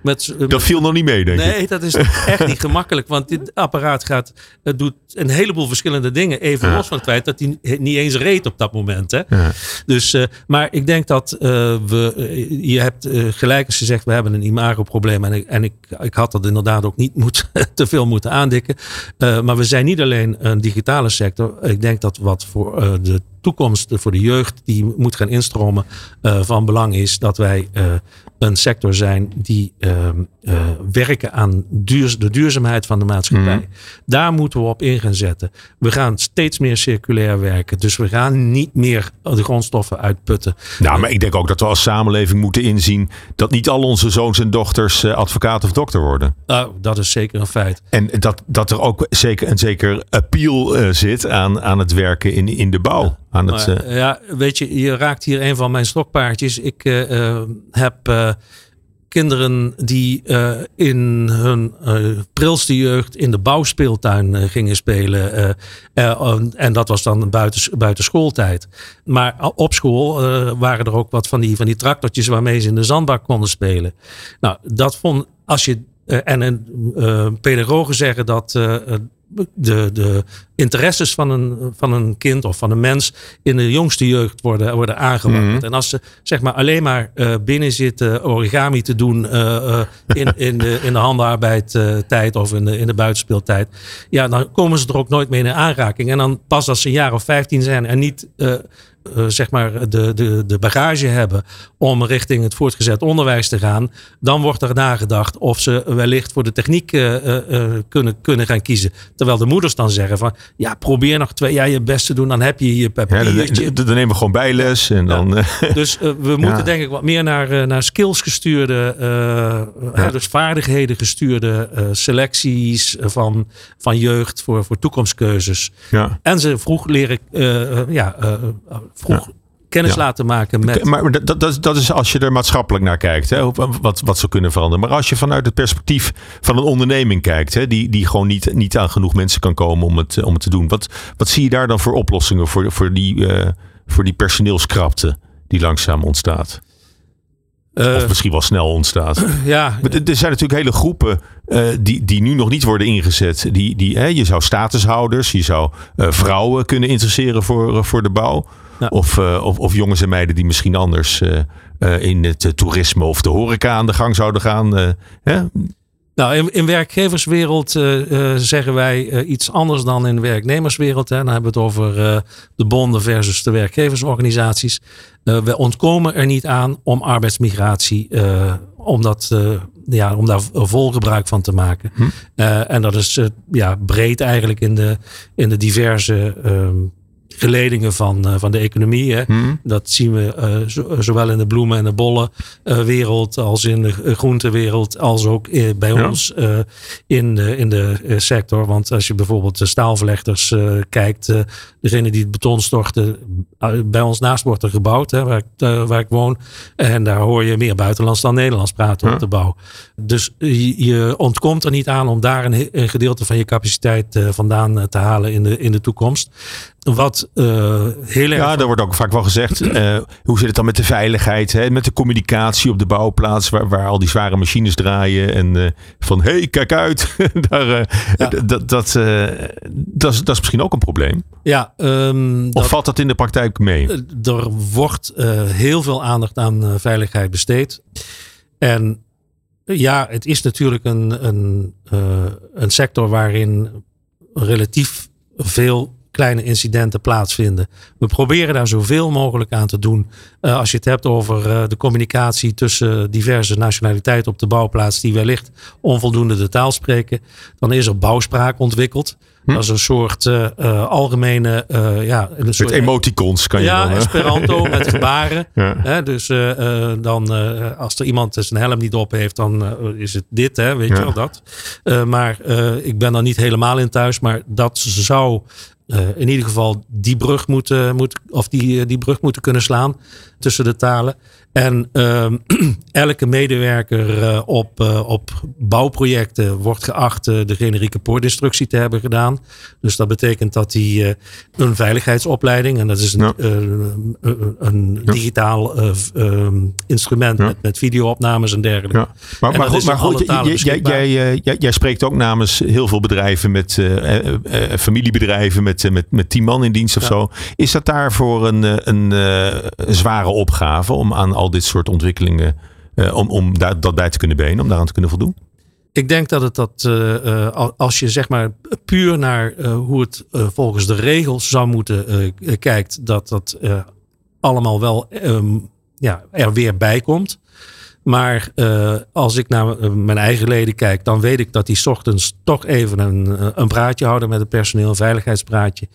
Met, dat viel nog niet mee, denk nee, ik. Nee, dat is echt niet gemakkelijk. Want dit apparaat gaat, het doet een heleboel verschillende dingen. Even ja. los van het feit dat hij niet eens reed op dat moment. Hè? Ja. Dus, uh, maar ik denk dat uh, we, uh, je hebt gelijk als je zegt, we hebben een imagoprobleem. En, ik, en ik, ik had dat inderdaad ook niet moet, <laughs> te veel moeten aandikken. maar we zijn niet alleen een digitale sector. Ik denk dat wat voor de toekomst voor de jeugd die moet gaan instromen van belang is dat wij een sector zijn die uh, uh, werken aan duur, de duurzaamheid van de maatschappij. Mm. Daar moeten we op in gaan zetten. We gaan steeds meer circulair werken. Dus we gaan niet meer de grondstoffen uitputten. Nou, maar ik denk ook dat we als samenleving moeten inzien dat niet al onze zoons en dochters uh, advocaat of dokter worden. Nou, dat is zeker een feit. En dat, dat er ook zeker een zeker appeal uh, zit aan, aan het werken in, in de bouw. Ja. Aan het, maar, uh... ja, weet je, je raakt hier een van mijn stokpaardjes. Ik heb kinderen die uh, in hun uh, prilste jeugd in de bouwspeeltuin uh, gingen spelen. en dat was dan buiten, buiten schooltijd. Maar op school waren er ook wat van die, van die tractortjes waarmee ze in de zandbak konden spelen. Nou, dat vond, als je, en, en pedagogen zeggen dat de, de interesses van een, van een kind of van een mens in de jongste jeugd worden, worden aangewakkerd. Mhm. En als ze zeg maar alleen maar eh, binnen zitten origami te doen eh, eh, in, in, de, in de handenarbeid tijd of in de, in de buitenspeeltijd. Ja, dan komen ze er ook nooit mee in aanraking. En dan pas als ze een jaar of 15 zijn en niet eh, zeg maar de, de, de bagage hebben om richting het voortgezet onderwijs te gaan, dan wordt er nagedacht of ze wellicht voor de techniek eh, eh, kunnen, kunnen gaan kiezen. Terwijl de moeders dan zeggen van ja, probeer nog twee jaar je best te doen, dan heb je je Ja, papiertje. dan, dan nemen we gewoon bijles en dan... <laughs> Dus we <laughs> moeten denk ik wat meer naar, naar skills gestuurde, dus vaardigheden gestuurde selecties van, van jeugd voor, voor toekomstkeuzes. ja. En ze vroeg leren, eh, ja, vroeg kennis Ja. laten maken met. Maar dat, dat, is als je er maatschappelijk naar kijkt, hè, wat, wat ze kunnen veranderen. Maar als je vanuit het perspectief van een onderneming kijkt, hè, die, die gewoon niet, niet aan genoeg mensen kan komen om het, om het te doen. Wat, wat zie je daar dan voor oplossingen voor, voor, die, eh, voor die personeelskrapte die langzaam ontstaat? eh, Of misschien wel snel ontstaat. <clears throat> ja, Er zijn natuurlijk hele groepen eh, die, die nu nog niet worden ingezet. Die, die, hè, je zou statushouders, je zou vrouwen kunnen interesseren voor, voor de bouw. Ja. Of, eh, of, of jongens en meiden die misschien anders eh, eh, in het toerisme of de horeca aan de gang zouden gaan. hè? Nou, in, in werkgeverswereld zeggen wij iets anders dan in de werknemerswereld. Hè. Dan hebben we het over de bonden versus de werkgeversorganisaties. We ontkomen er niet aan om arbeidsmigratie, om, dat, ja, om daar vol gebruik van te maken. Hm. En dat is ja, breed eigenlijk in de, in de diverse ehm, geledingen van, eh, van de economie. Hè. Hm? Dat zien we eh, zo- zowel in de bloemen- en de bollenwereld als in de eh, groentewereld, als ook eh, bij Ja. ons eh, in de, in de eh, sector. Want als je bijvoorbeeld de staalverlechters eh, kijkt, eh, degene die het beton storten, eh, bij ons naast wordt er gebouwd, hè, waar, ik, eh, waar ik woon. En daar hoor je meer buitenlands dan Nederlands praten Ja. op de bouw. Dus je, ontkomt er niet aan om daar een, een gedeelte van je capaciteit eh, vandaan eh, te halen in de, in de toekomst. Wat eh, heel erg Ja, daar wordt ook vaak wel gezegd. eh, hoe zit het dan met de veiligheid? Hè? Met de communicatie op de bouwplaats, waar, waar al die zware machines draaien. En eh, van hé, hey, kijk uit. <laughs> daar, Ja. dat, dat, dat, is, dat is misschien ook een probleem. Ja, ehm, Of dat- valt dat in de praktijk mee? Er wordt heel veel aandacht aan veiligheid besteed. En ja, het is natuurlijk een, een, een sector waarin relatief veel kleine incidenten plaatsvinden. We proberen daar zoveel mogelijk aan te doen. Eh, als je het hebt over eh, de communicatie tussen diverse nationaliteiten op de bouwplaats die wellicht onvoldoende de taal spreken, dan is er bouwspraak ontwikkeld. Hm. Dat is een soort eh, algemene, ja, een Met soort emoticons kan je ja, dan... hè? Esperanto <laughs> met gebaren. Ja. Hè, dus dan, als er iemand zijn helm niet op heeft, dan is het dit, hè, weet Ja. je wel dat. Maar ik ben er niet helemaal in thuis, maar dat zou in ieder geval die brug moeten, moet, of die, eh, die brug moeten kunnen slaan tussen de talen. En ehm, <clears throat> elke medewerker eh, op, eh, op bouwprojecten wordt geacht eh, de generieke poortinstructie te hebben gedaan. Dus dat betekent dat hij eh, een veiligheidsopleiding, en dat is een, Ja. eh, een, digitaal eh, ehm, instrument Ja. met, met videoopnames en dergelijke. Ja. Maar, En maar goed, maar goed jij, jij, jij, eh, spreekt ook namens heel veel bedrijven met eh, eh, eh, familiebedrijven met, eh, met, met tien man in dienst of Ja. zo. Is dat daarvoor een, eh, een, eh, een zware opgave om aan al dit soort ontwikkelingen, om, om daar, dat bij te kunnen benen, om daaraan te kunnen voldoen? Ik denk dat het dat, al- als je zeg maar puur naar hoe het volgens de regels zou moeten kijkt, dat dat allemaal wel ehm, ja, er weer bij komt. Maar eh, als ik naar eh, mijn eigen leden kijk, dan weet ik dat die ochtends toch even een, eh, een praatje houden met het personeel, een veiligheidspraatje.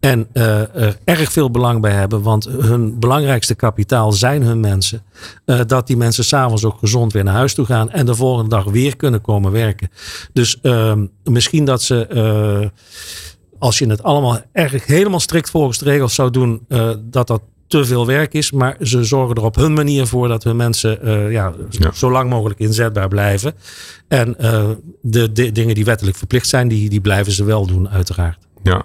En er erg veel belang bij hebben, want hun belangrijkste kapitaal zijn hun mensen. Eh, dat die mensen s'avonds ook gezond weer naar huis toe gaan en de volgende dag weer kunnen komen werken. Dus ehm, misschien dat ze, als je het allemaal erg helemaal strikt volgens de regels zou doen, dat dat te veel werk is. Maar ze zorgen er op hun manier voor dat hun mensen eh, ja, Ja. zo lang mogelijk inzetbaar blijven. En eh, de, de dingen die wettelijk verplicht zijn, die, die blijven ze wel doen, uiteraard. Ja.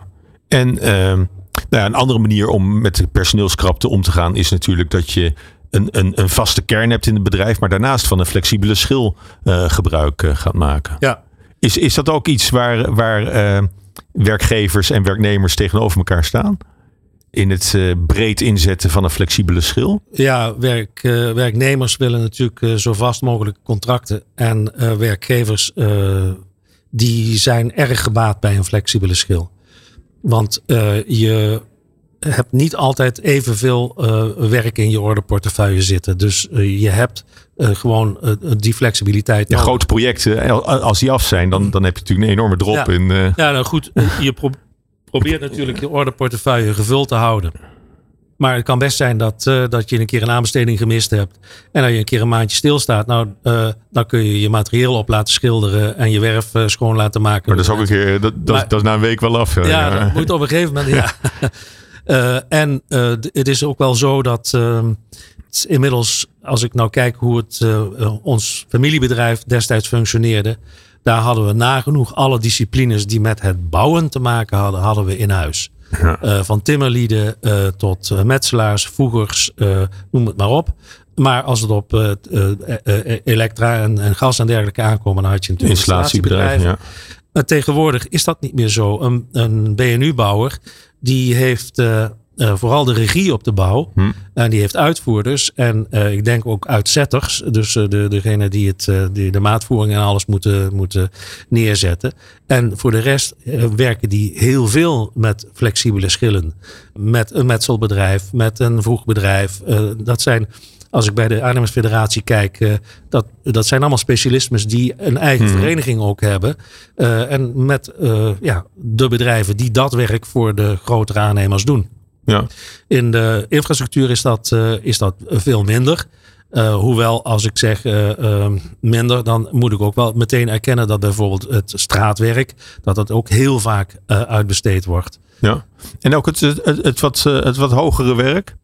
En ehm, nou ja, een andere manier om met de personeelskrapte om te gaan is natuurlijk dat je een, een, een vaste kern hebt in het bedrijf, maar daarnaast van een flexibele schil eh, gebruik gaat maken. Ja, Is, is dat ook iets waar, waar, werkgevers en werknemers tegenover elkaar staan? In het uh, breed inzetten van een flexibele schil? Ja, werk, uh, werknemers willen natuurlijk uh, zo vast mogelijk contracten. En werkgevers die zijn erg gebaat bij een flexibele schil. Want je hebt niet altijd evenveel werk in je orderportefeuille zitten. Dus je hebt gewoon die flexibiliteit. Ja, grote projecten, als die af zijn, dan, dan heb je natuurlijk een enorme drop ja. in. Ja, nou goed, je pro probeert natuurlijk je orderportefeuille gevuld te houden. Maar het kan best zijn dat, uh, dat je een keer een aanbesteding gemist hebt. En dat je een keer een maandje stilstaat. Nou, uh, dan kun je je materieel op laten schilderen. En je werf uh, schoon laten maken. Maar dat is ook een keer, dat, dat, maar, dat is na een week wel af. Ja, ja. dat moet op een gegeven moment, ja. <laughs> en het is ook wel zo dat ehm, inmiddels, als ik nou kijk hoe het ons familiebedrijf destijds functioneerde. Daar hadden we nagenoeg alle disciplines die met het bouwen te maken hadden, hadden we in huis. Ja. Uh, van timmerlieden uh, tot uh, metselaars, voegers, noem het maar op. Maar als het op elektra en, en, gas en dergelijke aankomen, dan had je natuurlijk installatiebedrijven. Ja. tegenwoordig is dat niet meer zo. Een, een BNU-bouwer die heeft uh, vooral de regie op de bouw. Hm. En die heeft uitvoerders en uh, ik denk ook uitzetters. Dus uh, de, degene die, het, die de maatvoering en alles moeten, moeten neerzetten. En voor de rest werken die heel veel met flexibele schillen. Met een metselbedrijf, met een vroegbedrijf. dat zijn als ik bij de Arnhemsfederatie kijk, dat, dat zijn allemaal specialismes die een eigen hmm. vereniging ook hebben. Uh, en met uh, ja, de bedrijven die dat werk voor de grotere aannemers doen. Ja. In de infrastructuur is dat, uh, is dat veel minder. Uh, hoewel, als ik zeg uh, minder, dan moet ik ook wel meteen erkennen dat bijvoorbeeld het straatwerk, dat dat ook heel vaak uitbesteed wordt. Ja, en ook het, het, het, wat, het wat hogere werk,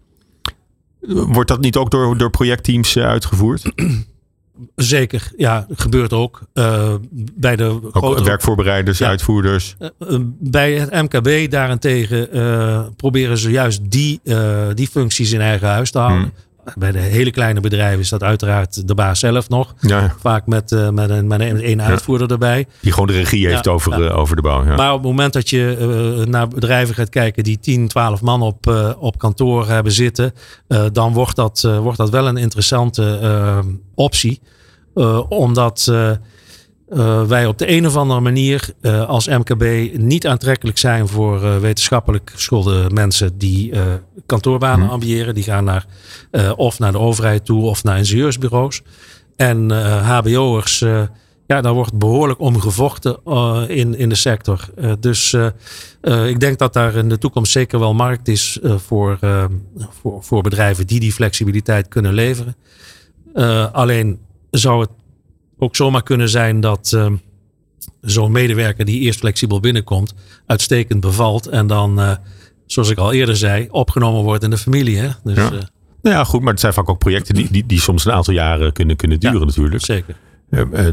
wordt dat niet ook door, door projectteams uitgevoerd? Zeker, ja, gebeurt ook. Uh, bij de ook grotere, werkvoorbereiders, ja, uitvoerders. Uh, bij het MKB daarentegen uh, proberen ze juist die, die functies in eigen huis te houden. Hmm. Bij de hele kleine bedrijven is dat uiteraard de baas zelf nog. Ja. Vaak met, uh, met, een, met een, een uitvoerder ja. erbij. Die gewoon de regie heeft over, uh, over de bouw. Maar op het moment dat je uh, naar bedrijven gaat kijken die 10, 12 man op, op kantoor hebben zitten. dan wordt dat, wordt dat wel een interessante optie. omdat uh, wij op de een of andere manier uh, als MKB niet aantrekkelijk zijn voor uh, wetenschappelijk geschoolde mensen die kantoorbanen hmm. ambiëren. Die gaan naar, of naar de overheid toe of naar ingenieursbureaus. En HBO'ers, ja, daar wordt behoorlijk om gevochten in, in de sector. dus ik denk dat daar in de toekomst zeker wel markt is voor, voor, voor bedrijven die die flexibiliteit kunnen leveren. alleen zou het ook zomaar kunnen zijn dat uh, zo'n medewerker die eerst flexibel binnenkomt, uitstekend bevalt en dan, uh, zoals ik al eerder zei, opgenomen wordt in de familie. Hè? Dus, ja. Uh, nou ja, goed, maar het zijn vaak ook projecten die, die, die soms een aantal jaren kunnen, kunnen duren ja, natuurlijk. Zeker.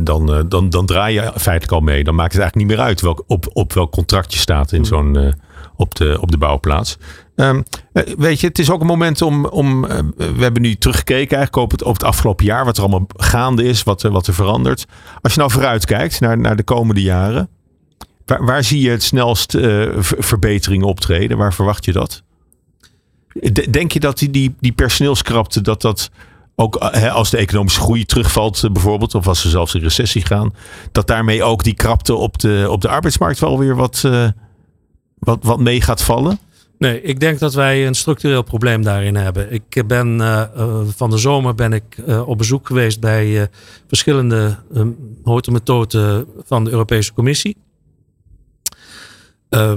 Dan, dan, dan draai je feitelijk al mee. Dan maakt het eigenlijk niet meer uit welk, op, op welk contract je staat in hmm. zo'n op de, op de bouwplaats. Um, weet je, het is ook een moment om. om uh, we hebben nu teruggekeken eigenlijk op het, op het afgelopen jaar. Wat er allemaal gaande is, wat, wat er verandert. Als je nou vooruit kijkt naar, naar de komende jaren. Waar, waar zie je het snelst uh, verbeteringen optreden? Waar verwacht je dat? Denk je dat die, die, die personeelskrapte, dat dat ook als de economische groei terugvalt bijvoorbeeld, of als ze zelfs in recessie gaan, dat daarmee ook die krapte op de, op de arbeidsmarkt wel weer wat, wat, wat mee gaat vallen? Nee, ik denk dat wij een structureel probleem daarin hebben. Ik ben uh, van de zomer ben ik uh, op bezoek geweest bij verschillende houten van de Europese Commissie.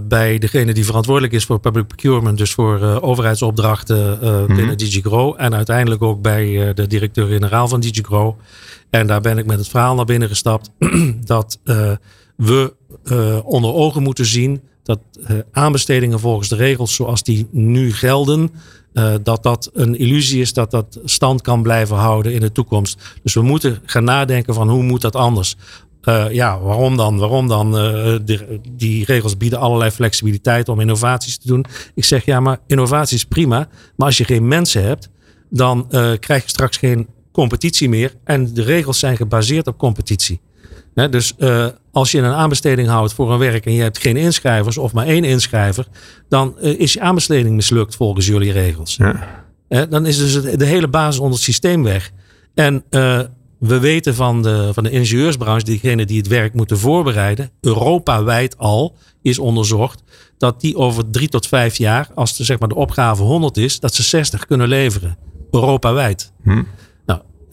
bij degene die verantwoordelijk is voor public procurement, dus voor overheidsopdrachten mm-hmm. binnen DigiGrow. En uiteindelijk ook bij de directeur-generaal van DigiGrow. En daar ben ik met het verhaal naar binnen gestapt <clears throat> dat we onder ogen moeten zien dat uh, aanbestedingen volgens de regels zoals die nu gelden, uh, dat dat een illusie is dat dat stand kan blijven houden in de toekomst. Dus we moeten gaan nadenken van hoe moet dat anders. Uh, ja, waarom dan? Waarom dan? Die, regels bieden allerlei flexibiliteit om innovaties te doen. Ik zeg ja, maar innovatie is prima. Maar als je geen mensen hebt, dan krijg je straks geen competitie meer. En de regels zijn gebaseerd op competitie. Dus als je een aanbesteding houdt voor een werk en je hebt geen inschrijvers of maar één inschrijver, dan is je aanbesteding mislukt volgens jullie regels. Ja. dan is dus de hele basis onder het systeem weg. En we weten van de, van de ingenieursbranche, diegenen die het werk moeten voorbereiden, Europa-wijd al is onderzocht dat die over drie tot vijf jaar, als de, zeg maar, de opgave 100 is, dat ze 60 kunnen leveren. Europa-wijd. Hm.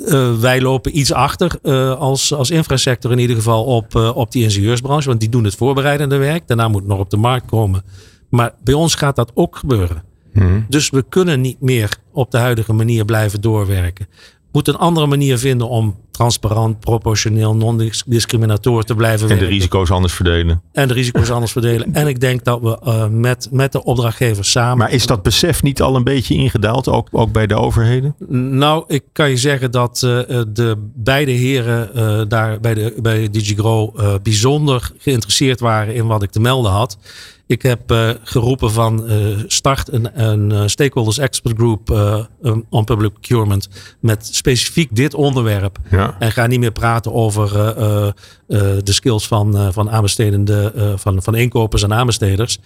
Uh, wij lopen iets achter uh, als, als infrasector in ieder geval op, uh, op die ingenieursbranche, want die doen het voorbereidende werk. Daarna moet het nog op de markt komen. Maar bij ons gaat dat ook gebeuren. Hm. Dus we kunnen niet meer op de huidige manier blijven doorwerken moet een andere manier vinden om transparant, proportioneel, non-discriminator te blijven En de risico's anders verdelen. En de risico's anders verdelen. En ik denk dat we uh, met, met de opdrachtgevers samen. Maar is dat besef niet al een beetje ingedaald, ook, ook bij de overheden? Nou, ik kan je zeggen dat uh, de beide heren uh, daar bij, de, bij DigiGrow bijzonder geïnteresseerd waren in wat ik te melden had. Ik heb uh, geroepen van uh, start een, een uh, stakeholders expert group on public procurement met specifiek dit onderwerp. Ja. En ga niet meer praten over de skills van, van aanbestedende, van, van inkopers en aanbesteders.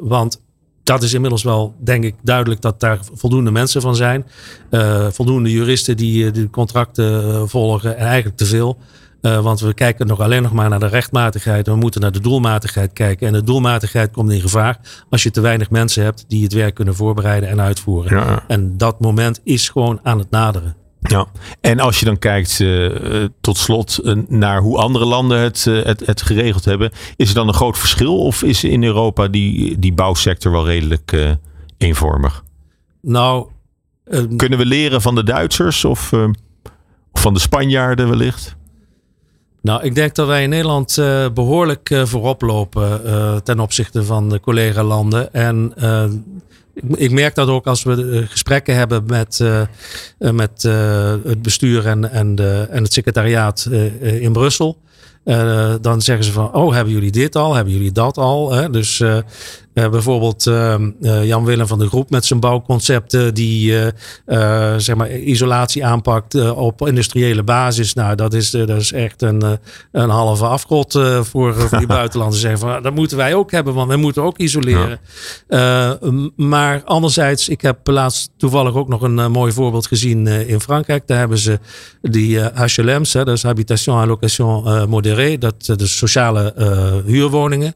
want dat is inmiddels wel, denk ik, duidelijk dat daar voldoende mensen van zijn. voldoende juristen die de contracten volgen en eigenlijk te veel. Uh, want we kijken nog alleen nog maar naar de rechtmatigheid. We moeten naar de doelmatigheid kijken. En de doelmatigheid komt in gevaar als je te weinig mensen hebt die het werk kunnen voorbereiden en uitvoeren. Ja. En dat moment is gewoon aan het naderen. Ja, en als je dan kijkt uh, tot slot uh, naar hoe andere landen het, het, het, geregeld hebben, is er dan een groot verschil of is in Europa die, die bouwsector wel redelijk eenvormig? Nou, kunnen we leren van de Duitsers of, of van de Spanjaarden wellicht? Nou, ik denk dat wij in Nederland uh, behoorlijk uh, voorop lopen uh, ten opzichte van de collega-landen. En ik, ik, merk dat ook als we gesprekken hebben met, met het bestuur en, en, de, en het secretariaat in Brussel. dan zeggen ze van, oh, hebben jullie dit al? Hebben jullie dat al? Hè? Dus uh, bijvoorbeeld uh, Jan Willem van de Groep met zijn bouwconcepten die uh, zeg maar isolatie aanpakt op industriële basis. Nou, dat is, dat is echt een, een halve afgrot voor, voor die <laughs> buitenlanders. Zeggen van, dat moeten wij ook hebben, want wij moeten ook isoleren. Ja. maar anderzijds, ik heb laatst toevallig ook nog een mooi voorbeeld gezien in Frankrijk. Daar hebben ze die HLM's, hè, dat is Habitation à Location Modérée, dat de sociale huurwoningen.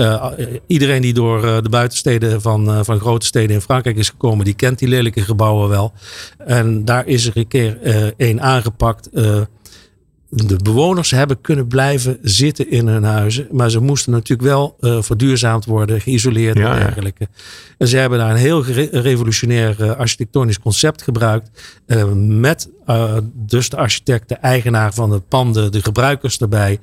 Uh, iedereen die door uh, de buitensteden van, uh, van grote steden in Frankrijk is gekomen, die kent die lelijke gebouwen wel. En daar is er een keer één aangepakt de bewoners hebben kunnen blijven zitten in hun huizen. Maar ze moesten natuurlijk wel verduurzaamd worden, geïsoleerd en dergelijke. En ze hebben daar een heel revolutionair architectonisch concept gebruikt. Met dus de architect, de eigenaar van het panden, de gebruikers erbij.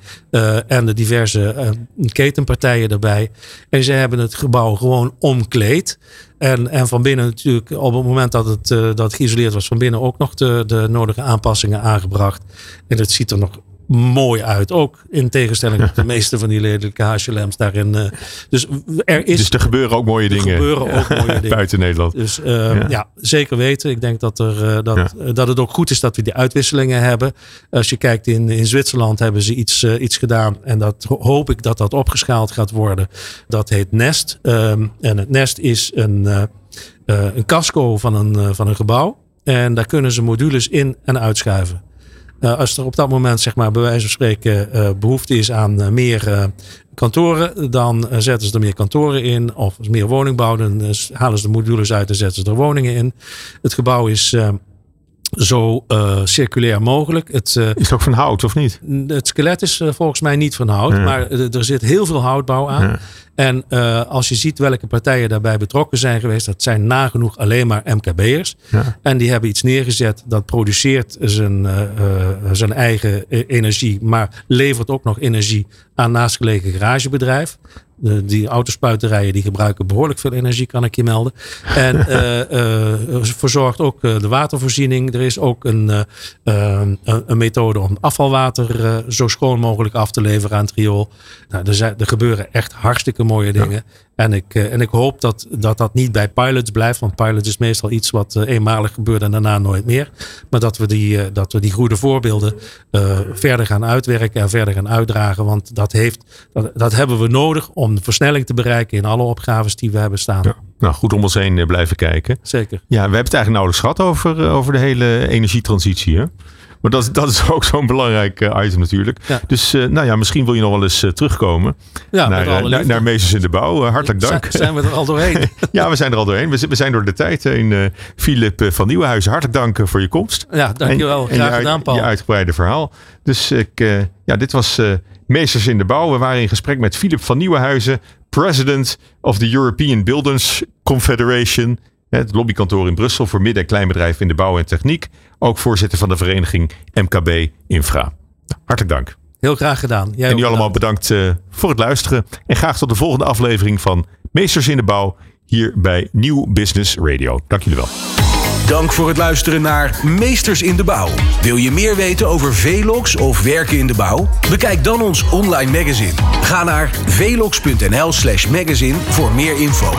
en de diverse ketenpartijen erbij. En ze hebben het gebouw gewoon omkleed. En, en van binnen natuurlijk, op het moment dat het, dat geïsoleerd was, van binnen ook nog de, de nodige aanpassingen aangebracht. En het ziet er nog mooi uit. Ook in tegenstelling tot de meeste van die lelijke HLM's daarin. Uh, dus er is. Dus er gebeuren ook mooie dingen. gebeuren ook mooie <laughs> dingen. Buiten Nederland. Dus uh, ja. zeker weten. Ik denk dat, er, uh, dat, dat het ook goed is dat we die uitwisselingen hebben. Als je kijkt in, in Zwitserland hebben ze iets, iets gedaan. En dat hoop ik dat dat opgeschaald gaat worden. Dat heet Nest. Um, en het Nest is een, een casco van een, van een gebouw. En daar kunnen ze modules in en uitschuiven. Uh, als er op dat moment, zeg maar, bij wijze van spreken, uh, behoefte is aan uh, meer kantoren, dan zetten ze er meer kantoren in. Of meer woningbouw, dan halen ze de modules uit en zetten ze er woningen in. Het gebouw is zo circulair mogelijk. Het, is het ook van hout of niet? Het skelet is volgens mij niet van hout, maar er zit heel veel houtbouw aan. Ja. En uh, als je ziet welke partijen daarbij betrokken zijn geweest, dat zijn nagenoeg alleen maar MKB'ers. Ja. En die hebben iets neergezet dat produceert zijn, uh, zijn eigen energie, maar levert ook nog energie aan naastgelegen garagebedrijf. De, die autospuiterijen die gebruiken behoorlijk veel energie, kan ik je melden. En uh, <laughs> uh, verzorgt ook de watervoorziening. Er is ook een, een methode om afvalwater zo schoon mogelijk af te leveren aan het riool. Nou, er, zijn, er gebeuren echt hartstikke mooie dingen. En ik, en ik hoop dat, dat dat niet bij pilots blijft. Want pilots is meestal iets wat eenmalig gebeurt en daarna nooit meer. Maar dat we die, dat we die goede voorbeelden verder gaan uitwerken en verder gaan uitdragen. Want dat, heeft, dat, dat hebben we nodig om de versnelling te bereiken in alle opgaves die we hebben staan. Ja. Nou, goed om ons heen blijven kijken. Zeker. Ja, we hebben het eigenlijk nauwelijks gehad over, over de hele energietransitie. Hè? Maar dat, dat is <laughs> ook zo'n belangrijk uh, item natuurlijk. Ja. Dus uh, nou ja, misschien wil je nog wel eens uh, terugkomen ja, naar, naar, naar Meesters in de Bouw. hartelijk dank. Zijn we er al doorheen? <laughs> ja, we zijn er al doorheen. We, we zijn door de tijd heen. Filip van Nieuwenhuizen, hartelijk dank voor je komst. Ja, dankjewel. En, Graag en je, gedaan, Paul. je uitgebreide verhaal. Dus ik, ja, dit was Meesters in de Bouw. We waren in gesprek met Filip van Nieuwenhuizen, president of the European Builders Confederation. Het lobbykantoor in Brussel voor midden- en kleinbedrijven in de bouw en techniek. Ook voorzitter van de vereniging MKB Infra. Hartelijk dank. Heel graag gedaan. Jij en jullie allemaal bedankt uh, voor het luisteren. En graag tot de volgende aflevering van Meesters in de Bouw hier bij Nieuw Business Radio. Dank jullie wel. Dank voor het luisteren naar Meesters in de Bouw. Wil je meer weten over Velox of werken in de bouw? Bekijk dan ons online magazine. Ga naar velox.nl/magazine voor meer info.